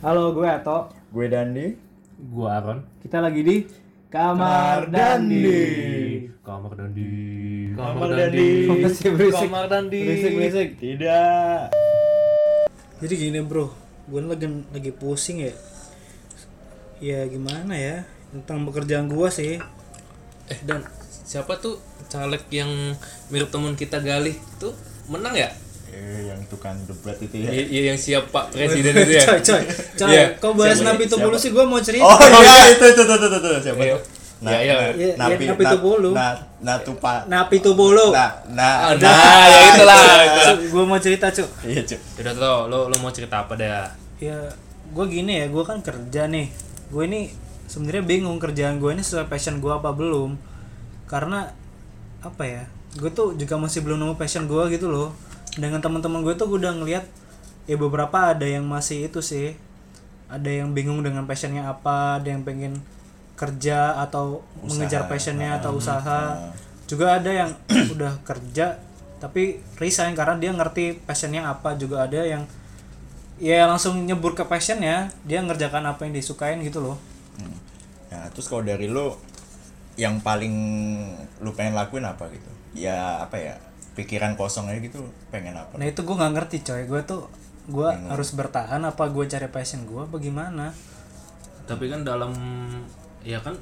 Halo, gue Ato. Gue Dandi. Gua Aron. Kita lagi di Kamar Dandi. Kamar Dandi. Kamar Dandi. Berisik, berisik. Kamar Dandi. Berisik, berisik. Tidak. Jadi gini bro, gue lagi lagi pusing ya. Ya gimana ya tentang pekerjaan gue sih. Eh dan siapa tuh caleg yang mirip teman kita Galih tuh menang ya? Eh, yang tukang debat itu ya. Iya iya, yang siap Pak Presiden itu ya. Coy, coy, coy. Iya. Kau bahas Siapa? napi tubulu sih gue mau cerita. Oh iya itu itu itu itu, itu. siapa Iya. Iya, iya. Iya, napi iya, napi tubulu. Nah, nah tuh Pak. Napi tubulu. Nah, nah, Ah, Nah, ya itulah. itulah. gue mau cerita cu. Iya, Cuk. Udah tau, lo lo mau cerita apa dah? Ya gue gini ya, gue kan kerja nih. Gue ini sebenarnya bingung kerjaan gue ini sesuai passion gue apa belum. Karena apa ya? Gue tuh juga masih belum nemu passion gue gitu loh. Dengan teman-teman gue tuh gue udah ngeliat ya beberapa ada yang masih itu sih. Ada yang bingung dengan passionnya apa, ada yang pengen kerja atau mengejar passionnya atau usaha. Juga ada yang udah kerja tapi resign karena dia ngerti passionnya apa. Juga ada yang ya langsung nyebur ke passionnya dia ngerjakan apa yang disukain gitu loh Hmm. Nah, terus kalau dari lu yang paling lu pengen lakuin apa gitu? Ya apa ya? Pikiran kosong aja gitu pengen apa? nah itu gue nggak ngerti coy gue tuh gue harus bertahan apa gue cari passion gue bagaimana Tapi kan dalam ya kan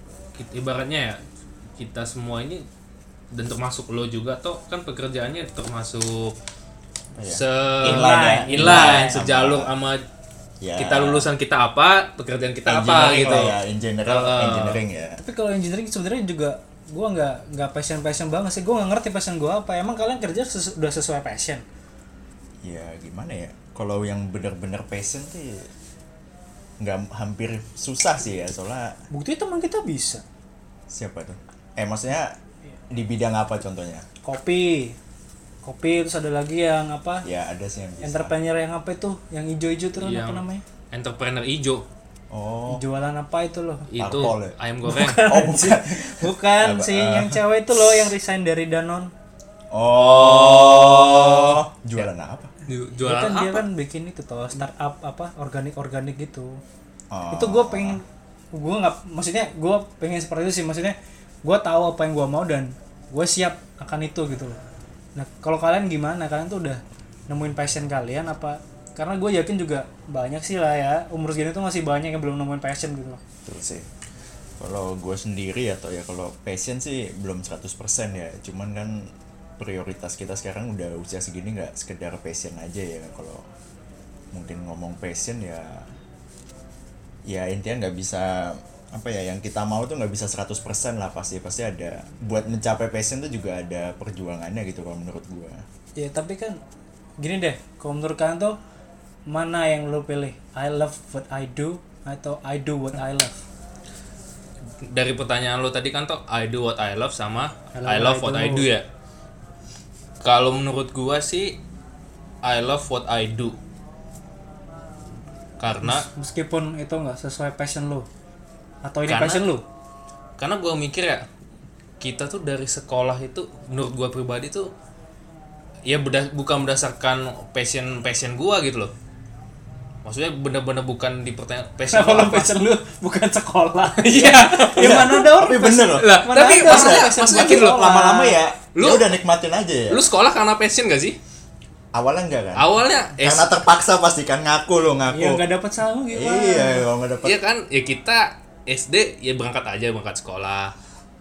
ibaratnya ya kita semua ini dan termasuk lo juga toh kan pekerjaannya termasuk se Inline ya. inline, sejalur sama Ya. kita lulusan kita apa pekerjaan kita apa gitu ya, in general Uh, engineering ya. tapi kalau engineering sebenarnya juga gue nggak nggak passion passion banget sih. Gue nggak ngerti passion gue apa. Emang kalian kerja sesu- udah sesuai passion? Ya gimana ya? Kalau yang bener-bener passion sih nggak hampir susah sih ya. Soalnya bukti teman kita bisa. Siapa tuh? Eh maksudnya di bidang apa contohnya? kopi. Kopi terus ada lagi yang apa? Ya ada sih yang bisa. entrepreneur yang apa itu? Yang hijau-hijau tuh Yang apa namanya? entrepreneur ijo Oh, jualan apa itu loh? Itu Parpol ya? ayam goreng. Oh bukan. bukan sih yang cewek itu loh yang resign dari Danon Oh, jualan apa? Ju- Dia jualan kan dia apa? kan bikin itu toh startup apa organik organik gitu. Oh. itu gue pengen gue nggak maksudnya gue pengen seperti itu sih. Maksudnya gue tahu apa yang gue mau dan gue siap akan itu gitu loh. Nah kalau kalian gimana? Kalian tuh udah nemuin passion kalian apa karena gue yakin juga banyak sih lah ya umur segini tuh masih banyak yang belum nemuin passion gitu loh Betul sih. Kalau gue sendiri atau ya kalau passion sih belum 100% ya. Cuman kan prioritas kita sekarang udah usia segini nggak sekedar passion aja ya. Kalau mungkin ngomong passion ya ya intinya nggak bisa apa ya yang kita mau tuh nggak bisa 100% lah pasti pasti ada buat mencapai passion tuh juga ada perjuangannya gitu kalau menurut gue ya tapi kan gini deh kalau menurut kalian tuh mana yang lo pilih? I love what I do atau I do what I love? Dari pertanyaan lo tadi kan toh I do what I love sama I I love love, what what I I do. do ya? Kalau menurut gua sih I love what I do. Karena meskipun itu nggak sesuai passion lo atau ini Karena- passion lo? karena gua mikir ya kita tuh dari sekolah itu menurut gua pribadi tuh ya beda, bukan berdasarkan passion passion gua gitu loh maksudnya bener-bener bukan di pertanyaan passion lo apa? passion lu bukan sekolah? iya. Ya mana ada orang tapi bener loh. Lah tapi ada maksudnya passion maksudnya gini loh. lama-lama ya Lu- lu udah nikmatin aja ya. Lu sekolah karena passion gak sih? Awalnya enggak kan? Awalnya eh, karena terpaksa pasti kan ngaku lo ngaku. Ya nggak dapat sangu gitu iya kalau nggak dapat Iya kan, ya kita SD ya berangkat aja berangkat sekolah,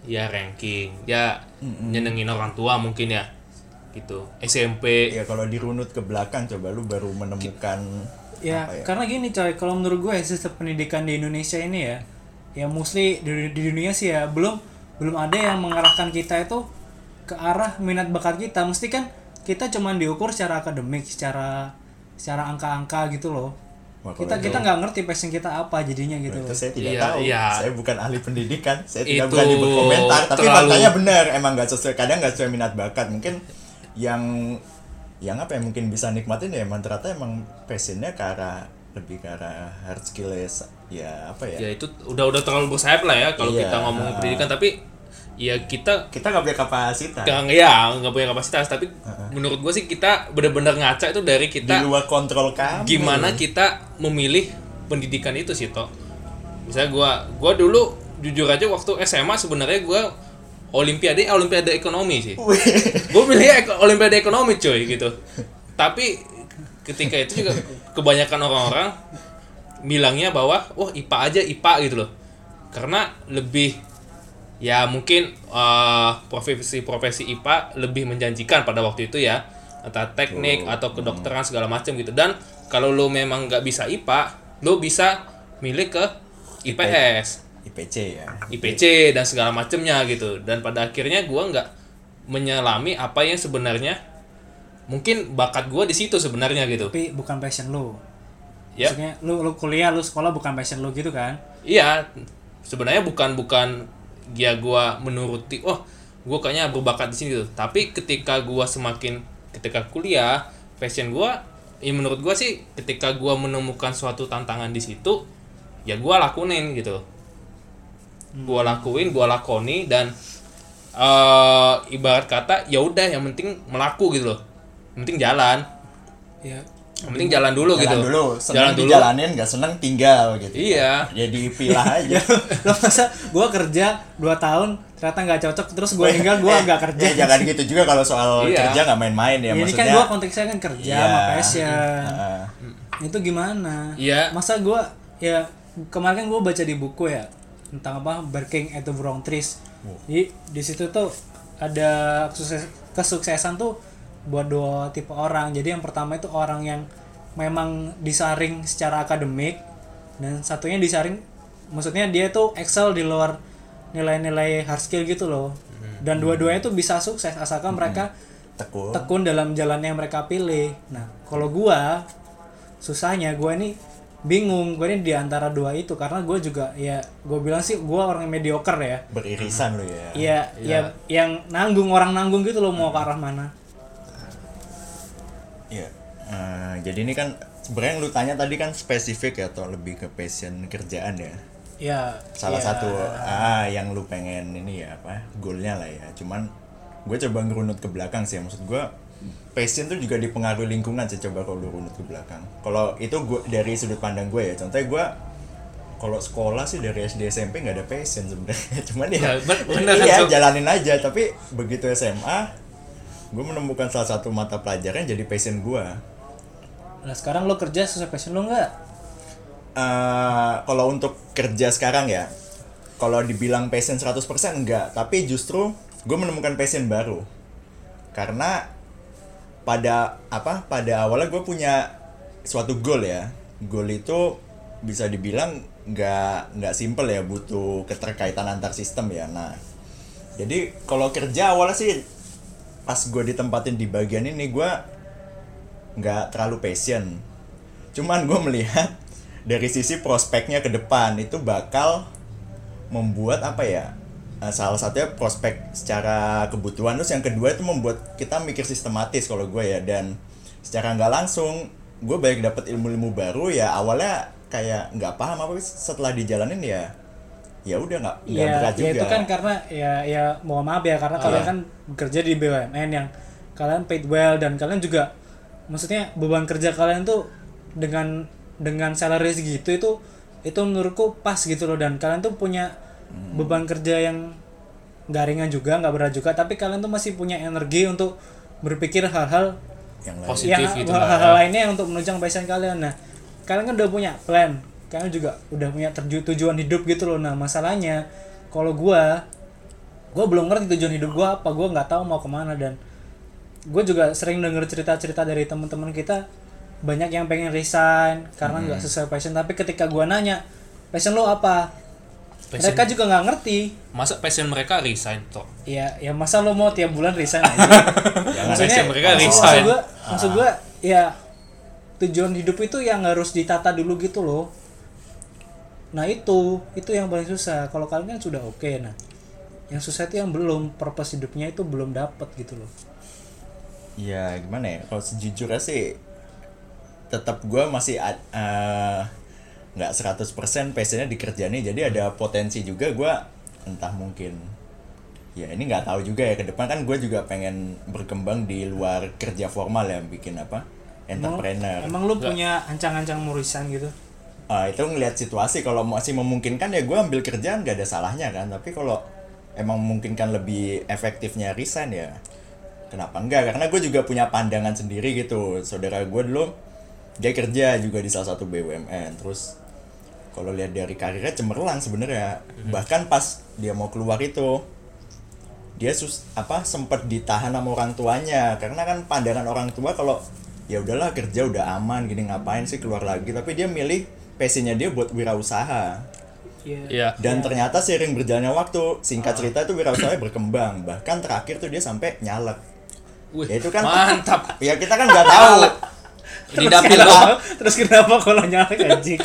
ya ranking, ya nyenengin orang tua mungkin ya, gitu. SMP, ya kalau dirunut ke belakang coba lu baru menemukan ya, ya? karena gini coy kalau menurut gue sistem pendidikan di Indonesia ini ya ya mostly di, di dunia sih ya belum belum ada yang mengarahkan kita itu ke arah minat bakat kita. Mesti kan kita cuman diukur secara akademik secara secara angka-angka gitu loh. Wah, kita itu- kita nggak ngerti passion kita apa jadinya gitu. Itu saya tidak Iya, tahu. iya. saya bukan ahli pendidikan saya tidak Itu berani berkomentar tapi terlalu- faktanya benar emang nggak sesuai kadang nggak sesuai minat bakat. Mungkin yang yang apa ya mungkin bisa nikmatin ya emang ternyata emang passionnya ke arah lebih ke arah hard skill ya, apa ya ya itu udah udah terlalu bersayap lah ya kalau Iya. kita ngomongin pendidikan. Tapi ya kita kita nggak punya kapasitas nggak ya nggak punya kapasitas. Tapi menurut gue sih kita benar-benar ngaca itu dari di kita luar kontrol kamu gimana kita memilih pendidikan itu sih toh misalnya gua gua dulu jujur aja waktu SMA sebenarnya gua olimpiade eh, olimpiade ekonomi sih. Gue milih olimpiade ekonomi cuy gitu. Tapi ketika itu juga kebanyakan orang-orang bilangnya bahwa wah IPA aja IPA gitu loh. Karena lebih ya mungkin eh, profesi-profesi IPA lebih menjanjikan pada waktu itu ya. Entah teknik atau kedokteran segala macam gitu. Dan kalau lo memang nggak bisa IPA lo bisa milih ke IPS IPC ya. IPC dan segala macamnya gitu. Dan pada akhirnya gua nggak menyelami apa yang sebenarnya mungkin bakat gua di situ sebenarnya gitu. Tapi bukan passion lu. Ya. Maksudnya lu lu kuliah lu sekolah bukan passion lu gitu kan? Iya. Sebenarnya bukan bukan ya gua menuruti oh gua kayaknya berbakat di sini gitu. Tapi ketika gua semakin ketika kuliah passion gua ya menurut gua sih ketika gua menemukan suatu tantangan di situ ya gua lakuin gitu gua lakuin gua lakoni dan eh ibarat kata ya udah yang penting melaku gitu loh. Yang penting jalan. Ya. Yang penting jalan dulu jalan gitu. dulu. Seneng jalan dulu. dijalanin nggak seneng tinggal gitu. Iya. Jadi pilah aja. Lo masa gua kerja 2 tahun ternyata nggak cocok terus gua tinggal gua Eh, nggak kerja. eh, jangan gitu juga kalau soal Iya. kerja nggak main-main ya, Ya, ini maksudnya. kan gua konteksnya kan kerja Iya. sama passion. Heeh. itu gimana? Iya. masa gua ya kemarin kan gua baca di buku ya tentang apa? Barking at the wrong trees. Jadi di situ tuh ada sukses- kesuksesan tuh buat dua tipe orang. Jadi yang pertama itu orang yang memang disaring secara akademik dan satunya disaring maksudnya dia tuh excel di luar nilai-nilai hard skill gitu loh. Dan dua-duanya tuh bisa sukses asalkan mereka tekun. tekun dalam jalan yang mereka pilih. Nah, kalau gua susahnya gua ini bingung, gua ini di antara dua itu karena gua juga ya gua bilang sih gua orang yang mediocre ya. beririsan lu ya Iya, ya yang nanggung orang nanggung gitu loh mau ke arah mana. Iya. Eh, jadi ini kan sebenarnya yang lu tanya tadi kan spesifik ya atau lebih ke passion kerjaan ya. Ya, Salah ya, satu ah yang lu pengen ini ya apa goalnya lah ya. Cuman gue coba ngerunut ke belakang sih maksud gue passion tuh juga dipengaruhi lingkungan sih coba kalau lu runut ke belakang. Kalau itu gue dari sudut pandang gue ya. Contohnya gue kalau sekolah sih dari SD SMP nggak ada passion sebenarnya. Cuman ya, Ya, bener kan, iya jalanin aja. Tapi begitu SMA gue menemukan salah satu mata pelajaran jadi passion gue. Nah, sekarang lo kerja sesuai passion lo nggak? Eh, kalau untuk kerja sekarang ya kalau dibilang passion 100% enggak tapi justru gue menemukan passion baru karena pada apa pada awalnya gue punya suatu goal ya. Goal itu bisa dibilang nggak nggak simple ya butuh keterkaitan antar sistem ya. Nah jadi kalau kerja awalnya sih pas gue ditempatin di bagian ini gue nggak terlalu passion. Cuman gue melihat dari sisi prospeknya ke depan itu bakal membuat apa ya eh, salah satunya prospek secara kebutuhan. Terus yang kedua itu membuat kita mikir sistematis kalau gue ya. Dan secara nggak langsung gue banyak dapat ilmu-ilmu baru ya. Awalnya kayak nggak paham apa setelah dijalanin ya ya udah nggak nggak Ya, berat ya juga. itu kan karena ya ya mohon maaf ya karena kalian kan bekerja di BUMN yang kalian paid well dan kalian juga maksudnya beban kerja kalian tuh dengan dengan salary segitu itu itu menurutku pas gitu loh. Dan kalian tuh punya beban kerja yang nggak ringan juga nggak berat juga tapi kalian tuh masih punya energi untuk berpikir hal-hal yang. Positif yang gitu hal-hal lah, ya. lainnya untuk menunjang passion kalian. Nah kalian kan udah punya plan kalian juga udah punya terju- tujuan hidup gitu loh. Nah masalahnya kalau gua gua belum ngerti tujuan hidup gua apa gua nggak tahu mau ke mana. Dan gue juga sering denger cerita-cerita dari teman-teman kita banyak yang pengen resign karena nggak sesuai passion. Tapi ketika gua nanya passion lo apa Passion- mereka juga nggak ngerti. Masa passion mereka resign toh? Ya ya masa lo mau tiap bulan resign aja? Jangan passion mereka maksud, resign. maksud gua maksud gua ya tujuan hidup itu yang harus ditata dulu gitu loh. Nah itu itu yang paling susah. Kalau kalian kan sudah oke nah. Yang susah itu yang belum purpose hidupnya itu belum dapat gitu loh. Ya gimana ya? Kalau sejujurnya sih tetap gue masih ad- eh, nggak 100% passionnya di kerjaan ini jadi ada potensi juga gue entah mungkin ya ini nggak tahu juga ya ke depan kan gue juga pengen berkembang di luar kerja formal ya bikin apa entrepreneur. Emang lu punya ancang-ancang mau resign gitu? Ah, itu ngelihat situasi kalau masih memungkinkan ya gue ambil kerjaan gak ada salahnya kan tapi kalau emang memungkinkan lebih efektifnya resign ya kenapa enggak karena gue juga punya pandangan sendiri gitu saudara gue dulu dia kerja juga di salah satu BUMN terus kalau lihat dari karirnya cemerlang sebenarnya. Bahkan pas dia mau keluar itu dia sus apa sempat ditahan sama orang tuanya. Karena kan pandangan orang tua kalau ya udahlah kerja udah aman gini ngapain sih keluar lagi? Tapi dia milih passionnya dia buat wirausaha. Iya. Iya. dan ternyata seiring berjalannya waktu singkat cerita itu wirausaha berkembang. Bahkan terakhir tuh dia sampai nyalek. Wih, Ya, itu kan- mantap. ya kita kan nggak tahu. Lo. kenapa, terus kenapa kalau nyalek anjing?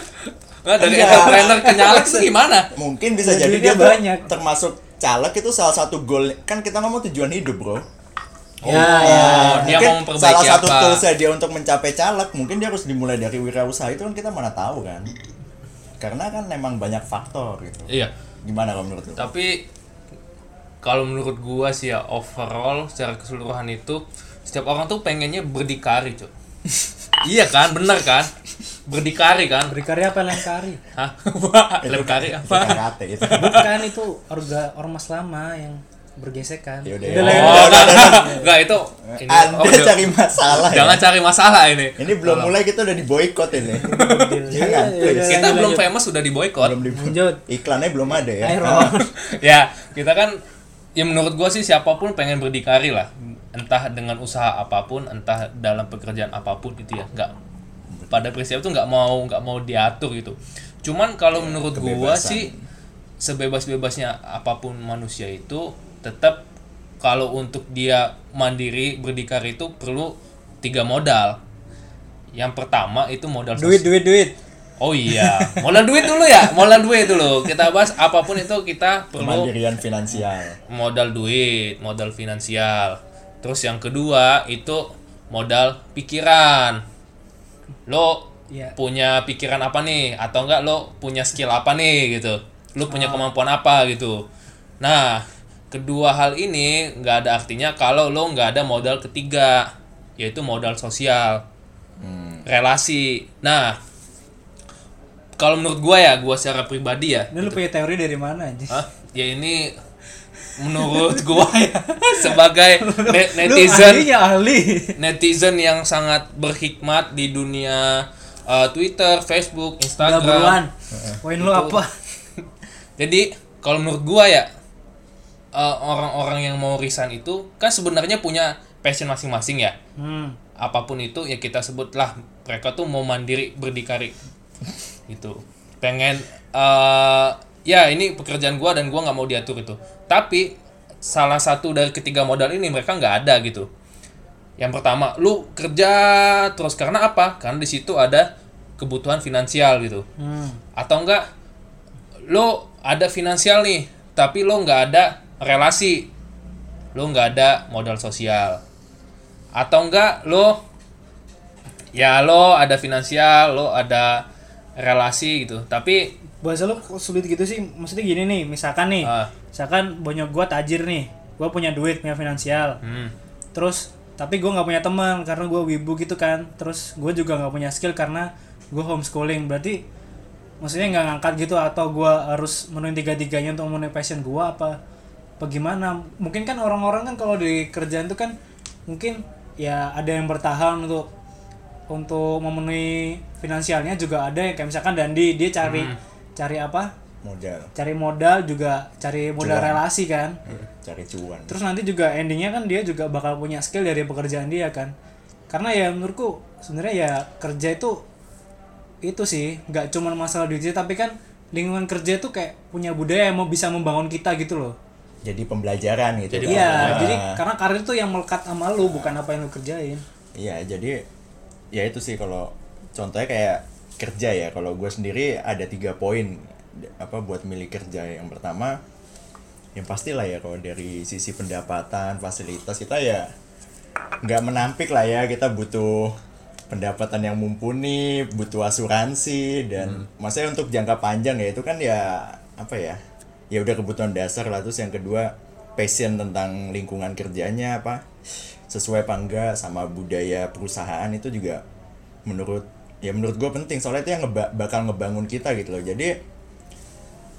Nah, dari Enggak. entrepreneur ke nyalek itu gimana? mungkin bisa Ya, jadi dia banyak. termasuk caleg itu salah satu goal kan kita ngomong tujuan hidup bro Oh, Ya, dia mungkin mau memperbaiki salah satu apa? toolsnya dia untuk mencapai caleg mungkin dia harus dimulai dari wirausaha itu kan kita mana tahu kan karena kan memang banyak faktor gitu Iya. gimana kalau menurut lu? Tapi kalau menurut gua sih ya overall secara keseluruhan itu setiap orang tuh pengennya berdikari, Cuk. Iya kan, bener kan? Berdikari kan? Berikarya apa lengkari? Hah? Lem kari Itu apa? karate itu Bukan itu orga ormas lama yang bergesekan. Yaudah, Udah ya. lah, Oh, udah. enggak, enggak, enggak itu ini anda oh, udah- cari masalah jangan ya? cari masalah ini. ini belum mulai kita udah di boykot ini Iya, Jangan, iya, please. iya. Kita belum lanjut. famous sudah di boykot. belum di Lanjut. iklannya belum ada ya ya, kita kan ya menurut gua sih siapa pun pengen berdikari lah. Entah dengan usaha apa pun, entah dalam pekerjaan apa pun gitu ya. Enggak pada prinsip itu nggak mau nggak mau diatur gitu. Cuman kalau menurut gua kebebasan. sih sebebas-bebasnya apa pun manusia itu tetap kalau untuk dia mandiri berdikari itu perlu tiga modal. Yang pertama itu modal Duit, sosial. duit, duit. Oh iya, modal duit dulu ya, modal duit dulu. Kita bahas apa pun itu kita perlu kemandirian finansial modal duit, modal finansial. Terus yang kedua itu modal pikiran. Lo Iya. punya pikiran apa nih? Atau enggak lo punya skill apa nih gitu? Lo punya kemampuan apa gitu? Nah, kedua hal ini nggak ada artinya kalau lo nggak ada modal ketiga, yaitu modal sosial, relasi. Nah, kalau menurut gua ya, gua secara pribadi ya, Ini lu punya teori dari mana? Hah? Ya ini menurut gua ya sebagai ne- Lu netizen ahlinya ahli. netizen yang sangat berhikmat di dunia uh, Twitter, Facebook, Instagram. Poin lu apa? Jadi kalau menurut gua ya uh, orang-orang yang mau resign itu kan sebenarnya punya passion masing-masing ya. Hmm. Apa pun itu ya kita sebutlah mereka tuh mau mandiri berdikari gitu. Pengen uh, ya ini pekerjaan gua dan gua nggak mau diatur itu. Tapi salah satu dari ketiga modal ini mereka nggak ada gitu. Yang pertama, lu kerja terus karena apa? Karena di situ ada kebutuhan finansial gitu. Hmm. Atau enggak lo ada finansial nih, tapi lo nggak ada relasi. Lo nggak ada modal sosial. Atau enggak lo ya lo ada finansial, lo ada relasi gitu. Tapi Bahasa kok sulit gitu sih. Maksudnya gini nih, misalkan nih. Ah. Misalkan bonyok gua tajir nih. Gua punya duit, punya finansial. hmm, Terus tapi gua nggak punya teman karena gua wibu gitu kan. Terus gua juga nggak punya skill karena gua homeschooling. Berarti maksudnya nggak ngangkat gitu atau gua harus menuin tiga-tiganya untuk memenuhi passion gua apa apa gimana? Mungkin kan orang-orang kan kalau di kerjaan tuh kan mungkin ya ada yang bertahan untuk untuk memenuhi finansialnya juga ada yang kayak misalkan Dandi dia cari cari apa? modal Cari modal juga cari modal Cuan. relasi kan. cari cuan Terus nanti juga endingnya kan dia juga bakal punya skill dari pekerjaan dia kan. Karena ya menurutku sebenarnya ya kerja itu itu sih nggak cuma masalah duit sih, tapi kan lingkungan kerja itu kayak punya budaya yang mau bisa membangun kita gitu loh. jadi pembelajaran gitu Jadi kan. Iya, Nah, jadi karena karir itu yang melekat sama lu bukan apa yang lu kerjain. Iya, jadi ya itu sih kalau contohnya kayak kerja ya. Kalau gue sendiri ada tiga poin apa buat milih kerja. Yang pertama, yang pastilah ya kalau dari sisi pendapatan, fasilitas kita ya nggak menampik lah ya. Kita butuh pendapatan yang mumpuni, butuh asuransi dan maksudnya untuk jangka panjang ya itu kan ya apa ya? Ya udah kebutuhan dasar lah terus yang kedua passion tentang lingkungan kerjanya apa sesuai apa enggak sama budaya perusahaan itu juga menurut ya menurut gue penting. Soalnya itu yang ngeba- bakal ngebangun kita gitu loh. Jadi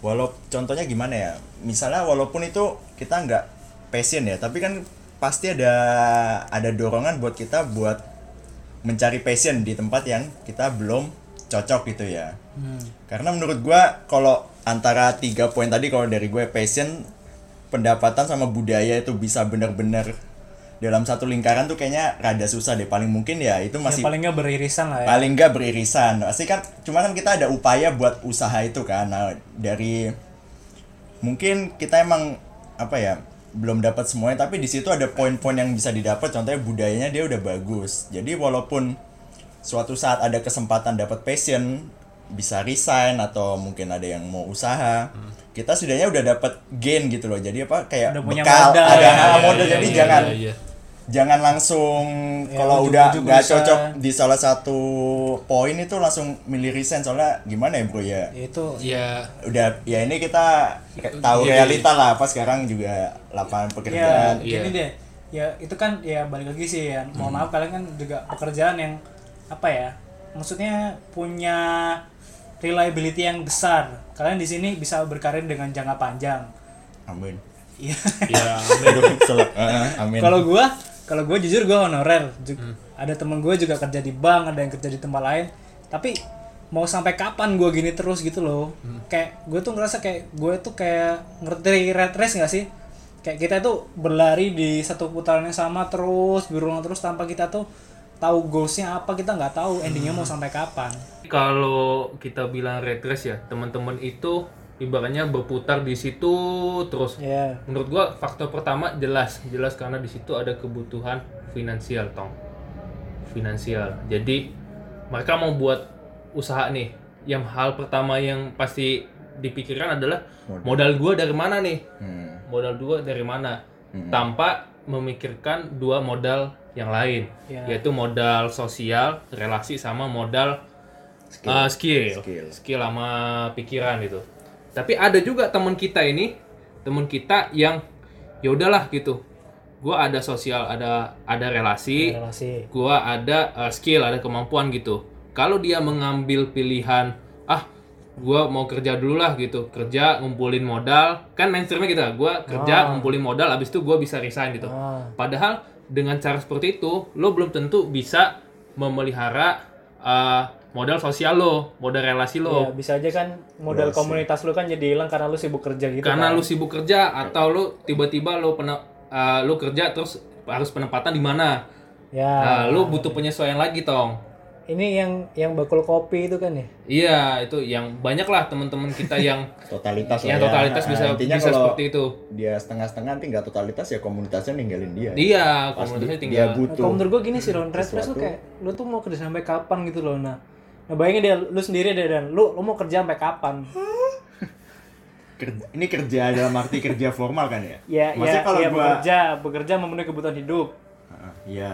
walau contohnya gimana ya? Misalnya walaupun itu kita nggak passion ya tapi kan pasti ada ada dorongan buat kita buat mencari passion di tempat yang kita belum cocok gitu ya. Karena menurut gua kalau antara tiga poin tadi kalau dari gue passion pendapatan sama budaya itu bisa bener-bener dalam satu lingkaran tuh kayaknya rada susah deh. Paling mungkin ya itu Ya, masih paling nggak beririsan lah ya. paling nggak beririsan. Pasti kan cuma kan kita ada upaya buat usaha itu kan. Nah, dari mungkin kita emang apa ya belum dapat semuanya tapi di situ ada poin-poin yang bisa didapat. Contohnya budayanya dia udah bagus. Jadi walaupun suatu saat ada kesempatan dapat passion bisa resign atau mungkin ada yang mau usaha kita setidaknya udah dapat gain gitu loh. Jadi apa kayak Udah punya bekal modal. ada iya, modal. Iya, jadi iya, jangan iya, iya. Jangan langsung Ya, kalau udah nggak cocok di salah satu poin itu langsung milih resign. Soalnya gimana ya bro ya? Ya, itu ya. Udah ya ini kita kayak tahu Iya, realita lah apa sekarang juga lapangan ya pekerjaan. Iya. gini deh. Ya itu kan ya balik lagi sih ya. Mohon maaf kalian kan juga pekerjaan yang apa ya maksudnya punya reliability yang besar. Kalian di sini bisa berkarir dengan jangka panjang. Amin. Iya. Ya Aduh, selek. Heeh, amin. Kalau gua kalau gua jujur gua honorer. Ju- ada temen gua juga kerja di bank ada yang kerja di tempat lain. Tapi mau sampai kapan gua gini terus gitu loh. Kayak gue tuh ngerasa kayak gue tuh kayak ngerti red race gak sih? Kayak kita tuh berlari di satu putaran yang sama terus berulang terus tanpa kita tuh tahu goalsnya apa kita nggak tahu endingnya mau sampai kapan. Kalau kita bilang red race ya teman-teman itu ibaratnya berputar di situ terus ya. menurut gua faktor pertama jelas jelas karena di situ ada kebutuhan finansial tong. Finansial. Jadi mereka mau buat usaha nih. Yang hal pertama yang pasti dipikirkan adalah modal. gua dari mana nih? Hmm. modal dua dari mana? Tanpa memikirkan dua modal yang lain Ya. yaitu modal sosial relasi sama modal uh, skill. Skill. skill sama pikiran gitu tapi ada juga teman kita ini teman kita yang ya udahlah gitu gua ada sosial ada ada relasi relasi gua ada uh, skill, ada kemampuan gitu. Kalau dia mengambil pilihan, ah, gua mau kerja dulu lah gitu, kerja ngumpulin modal, kan mainstreamnya gitu, gua kerja ngumpulin modal, abis itu gua bisa resign gitu. Ah. Padahal dengan cara seperti itu, lo belum tentu bisa memelihara uh, modal sosial lo, modal relasi ya lo. bisa aja kan modal Relasi. komunitas lu kan jadi hilang karena lu sibuk kerja gitu Karena kan. lu sibuk kerja atau lu tiba-tiba lu pernah uh, lu kerja terus harus penempatan di mana? ya Nah, lu butuh penyesuaian lagi, Tong. ini yang yang bakul kopi itu kan ya Iya, itu yang banyak lah teman-teman kita yang totalitas yang lah ya. totalitas Nah, bisa intinya bisa kalau seperti itu. dia setengah-setengah nanti nggak totalitas ya komunitasnya ninggalin dia Iya, komunitasnya tinggal. dia Nah, butuh kalau menurut gue gini sih Ron, red tuh kayak lu tuh mau kerja sampai kapan gitu loh. Nah, nah bayangin deh lu sendiri deh dan. Lu lu mau kerja sampai kapan? Ker- ini kerja dalam arti kerja formal kan ya? Ya, Maksudnya ya, kalau ya gua bekerja, bekerja memenuhi kebutuhan hidup. Heeh, ya.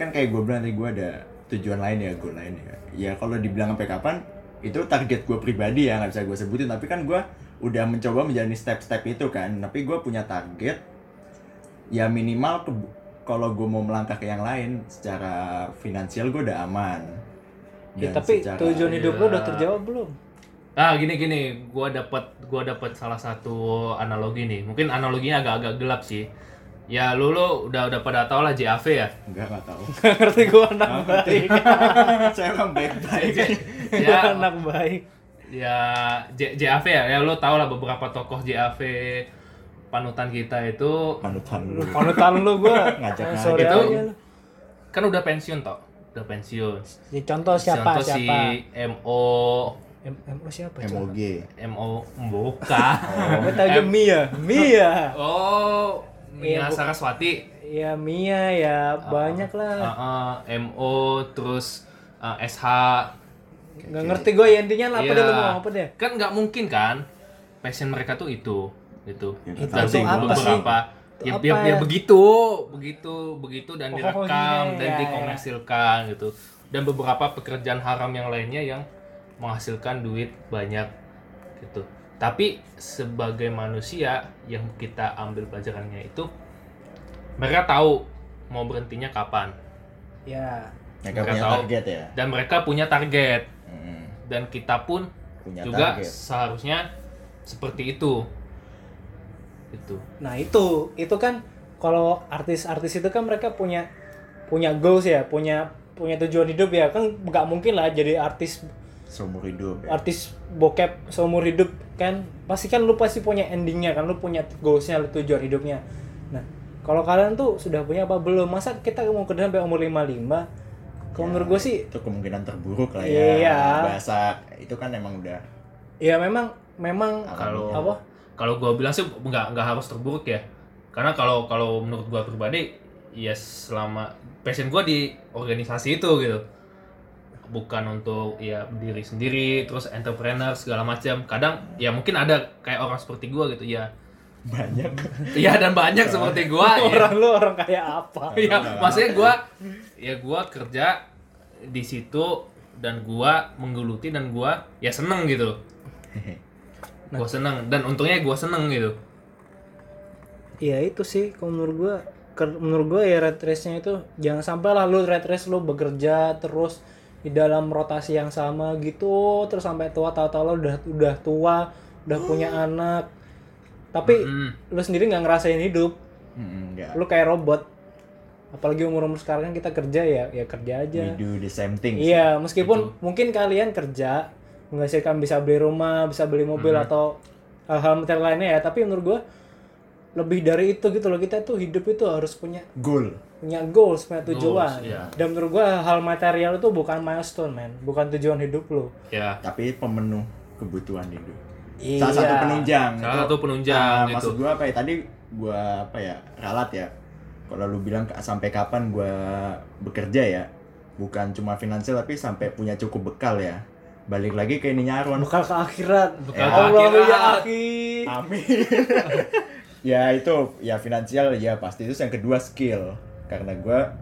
Kan kayak gue bilang tadi gue ada tujuan lain ya goal lain ya. Ya kalau dibilang sampai kapan itu target gue pribadi ya nggak bisa gue sebutin. Tapi kan gue udah mencoba menjalani step-step itu kan. Tapi gue punya target ya minimal kalau gue mau melangkah ke yang lain secara finansial gue udah aman Ya, Dan tapi secara- tujuan hidup lu udah terjawab belum? Ah, gini gini, gua dapat gua dapat salah satu analogi nih. Mungkin analoginya agak-agak gelap sih. Ya lu lu udah udah pada tau lah JAV ya. enggak nggak tahu Ngerti gua anak baik. saya orang baik-baik ya anak baik. ya J, JAV ya. Ya lu tau lah beberapa tokoh JAV panutan kita itu panutan lu Panutan lu gua. Ngajak ngajak. aja lu. kan udah pensiun toh. Udah pensiun. Ya, contoh siapa Contoh si siapa? MO M MO siapa? MOG MO bukan. Gue tahu aja Mia. Mia. Oh, Mia Iya, Saraswati. Ya Mia ya banyak lah. Uh, uh, MO terus uh, SH Nggak ngerti gue ya intinya lah apa Iya. deh lu mau ngomong apa deh? kan nggak mungkin kan passion mereka tuh itu gitu Ya, Itu apa sih? Beberapa Itu ya, apa ya, ya ya? begitu begitu begitu dan Oh, direkam iya, dan iya, dikomersilkan gitu. Dan beberapa pekerjaan haram yang lainnya yang menghasilkan duit banyak gitu. Tapi sebagai manusia yang kita ambil pelajarannya itu mereka tahu mau berhentinya kapan. Ya. Mereka punya target ya. dan mereka punya target. Hmm, dan kita pun punya juga target. seharusnya seperti itu itu. Nah itu, itu kan kalau artis-artis itu kan mereka punya punya goals ya, punya punya tujuan hidup ya. Kan nggak mungkin lah jadi artis Seumur hidup ya. artis bokep seumur hidup kan? Pasti kan lu pasti punya endingnya kan lu punya goalsnya lu tujuan hidupnya. Nah kalau kalian tuh sudah punya apa belum? Masa kita mau kerja sampai umur 55 kalau menurut gue sih itu kemungkinan terburuk lah ya. Iya. Bahasa itu kan emang udah ya memang memang kalau apa kalau gua bilang sih nggak nggak harus terburuk ya. Karena kalau kalau menurut gua pribadi ya selama passion gua di organisasi itu gitu. Bukan untuk ya diri sendiri terus entrepreneur segala macam. Kadang ya mungkin ada kayak orang seperti gua gitu ya. Banyak. ya dan banyak seperti gua ya. Orang lu orang kayak apa? Ya maksudnya gua ya gua kerja di situ dan gua menggeluti dan gua ya seneng gitu gua seneng. Dan untungnya gua seneng gitu. Ya itu sih. Kalau menurut gua ker- menurut gua ya red race-nya itu jangan sampai lah lu red race lu bekerja terus di dalam rotasi yang sama gitu terus sampai tua tahu-tahu lu udah udah tua udah punya anak. Tapi Hmm. lu sendiri nggak ngerasain hidup. Hmm, enggak. lu kayak robot. Apalagi umur umur sekarang kan kita kerja ya ya kerja aja. We do the same thing. iya meskipun mungkin kalian kerja menghasilkan bisa beli rumah bisa beli mobil atau hal-hal material lainnya ya tapi menurut gua lebih dari itu gitu loh kita tuh hidup itu harus punya Goal. punya goals punya tujuan iya. dan menurut gua hal material itu bukan milestone man bukan tujuan hidup lo ya Tapi pemenuh kebutuhan hidup. Iya. Salah satu penunjang. Salah Itu, satu penunjang ah, gitu. Maksud gua apa ya? Tadi gua apa ya? Ralat ya. Kalau lu bilang sampai kapan gua bekerja ya? Bukan cuma finansial tapi sampai punya cukup bekal ya. Balik lagi ke ini nyaruan. bekal ke akhirat Bekal Ya. ke Allah ya akhirat. akhi Amin. ya itu ya finansial ya pasti itu yang kedua skill karena gua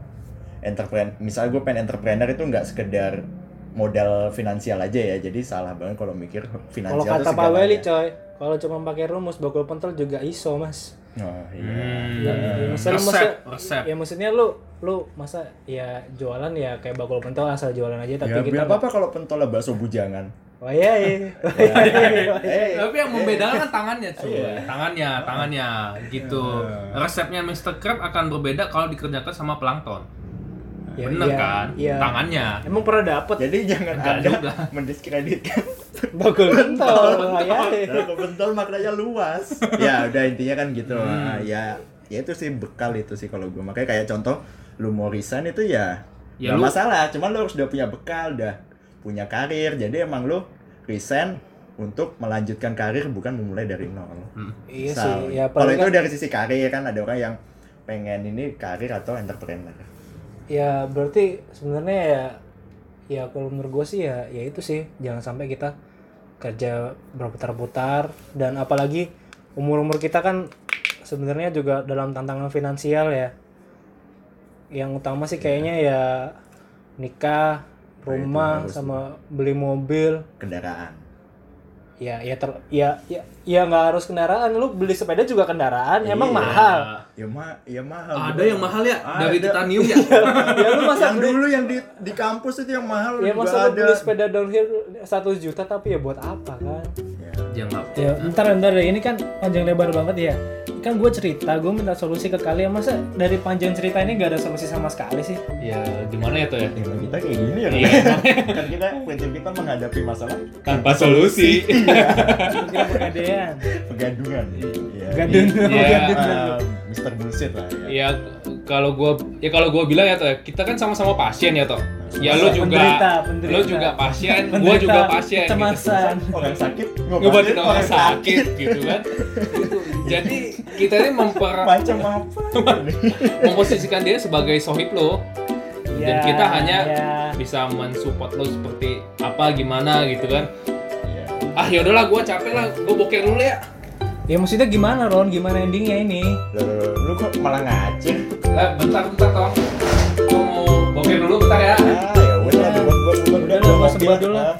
entrepreneur misalnya gue pengen entrepreneur itu nggak sekedar modal finansial aja ya jadi salah banget kalau mikir kalau finansial kata itu Pak. Weli coy kalau cuma pakai rumus bakul pentol juga iso mas oh iya. Hmm. Ya, ya, maksudnya, resep maksudnya- resep. ya maksudnya lu lu masa ya jualan ya kayak bakul pentol asal jualan aja tapi ya kita biar apa apa kalau pentolnya bakso bujangan. Oh iya iya. Eh tapi yang membedakan kan tangannya cuy. Tangannya tangannya. Gitu. Resepnya Mr. Crab akan berbeda kalau dikerjakan sama plankton Ya, bener iya, kan iya. tangannya emang pernah dapet jadi jangan Enggak ada juga. mendiskreditkan bakul pentol ya Kalau pentol maknanya luas. ya udah intinya kan gitu. Hmm. Ah, ya ya itu sih bekal itu sih kalau gue makanya kayak contoh lu mau resign itu ya Ya nggak lu- masalah. Cuman lu harus udah punya bekal, udah punya karir. Jadi emang lu resign untuk melanjutkan karir bukan memulai dari nol. iya Misal, sih ya kalau apalagi itu kan- dari sisi karir kan ada orang yang pengen ini karir atau entrepreneur. Ya berarti sebenarnya ya ya kalau menurut gue sih ya ya itu sih. Jangan sampai kita kerja berputar-putar. Dan apalagi umur-umur kita kan sebenarnya juga dalam tantangan finansial ya. Yang utama sih kayaknya ya nikah rumah harus sama beli mobil. Kendaraan. Ya ya ter ya ya ya nggak harus kendaraan lu beli sepeda juga kendaraan emang Iya. mahal Ya ma ya mahal. ada bro. yang mahal ya dari Ada. titanium ya ya lu masa yang beli dulu yang di di kampus itu yang mahal ya juga masa lu ada. beli sepeda downhill satu juta tapi ya buat apa kan Ya. ya ya ntar ntar deh ini kan panjang lebar banget ya. Kan gue cerita gue minta solusi ke kalian. Masa dari panjang cerita ini gak ada solusi sama sekali sih? Ya gimana ya tuh ya Emang kita kayak gini ya. Iya. kan kita prinsip kita menghadapi masalah tanpa solusi. kira pegadean pegadungan ya, gadun Iya. uh, Mr. Bullshit lah ya. Ya kalau gua ya kalau gua bilang ya toh kita kan sama-sama pasien ya toh ya lo juga Penderita, penderita. lo juga pasien gua juga pasien gitu. kecemasan. Orang sakit ngobatin orang sakit. gitu kan. Gitu. jadi kita ini memper macam apa memposisikan dia sebagai sohib lo. Dan Ya, kita hanya ya. bisa mensupport lo seperti apa gimana gitu kan. Iya. ah ya udahlah gua capek lah. Gua boker dulu ya. Ya maksudnya gimana Ron? Gimana endingnya ini? Loh, loh, loh, lu kok malah ngacir? Eh, bentar bentar gua mau boker dulu bentar ya ah ya udah Ya. gua gua gua Udah lah, gua sebut dulu. Ah.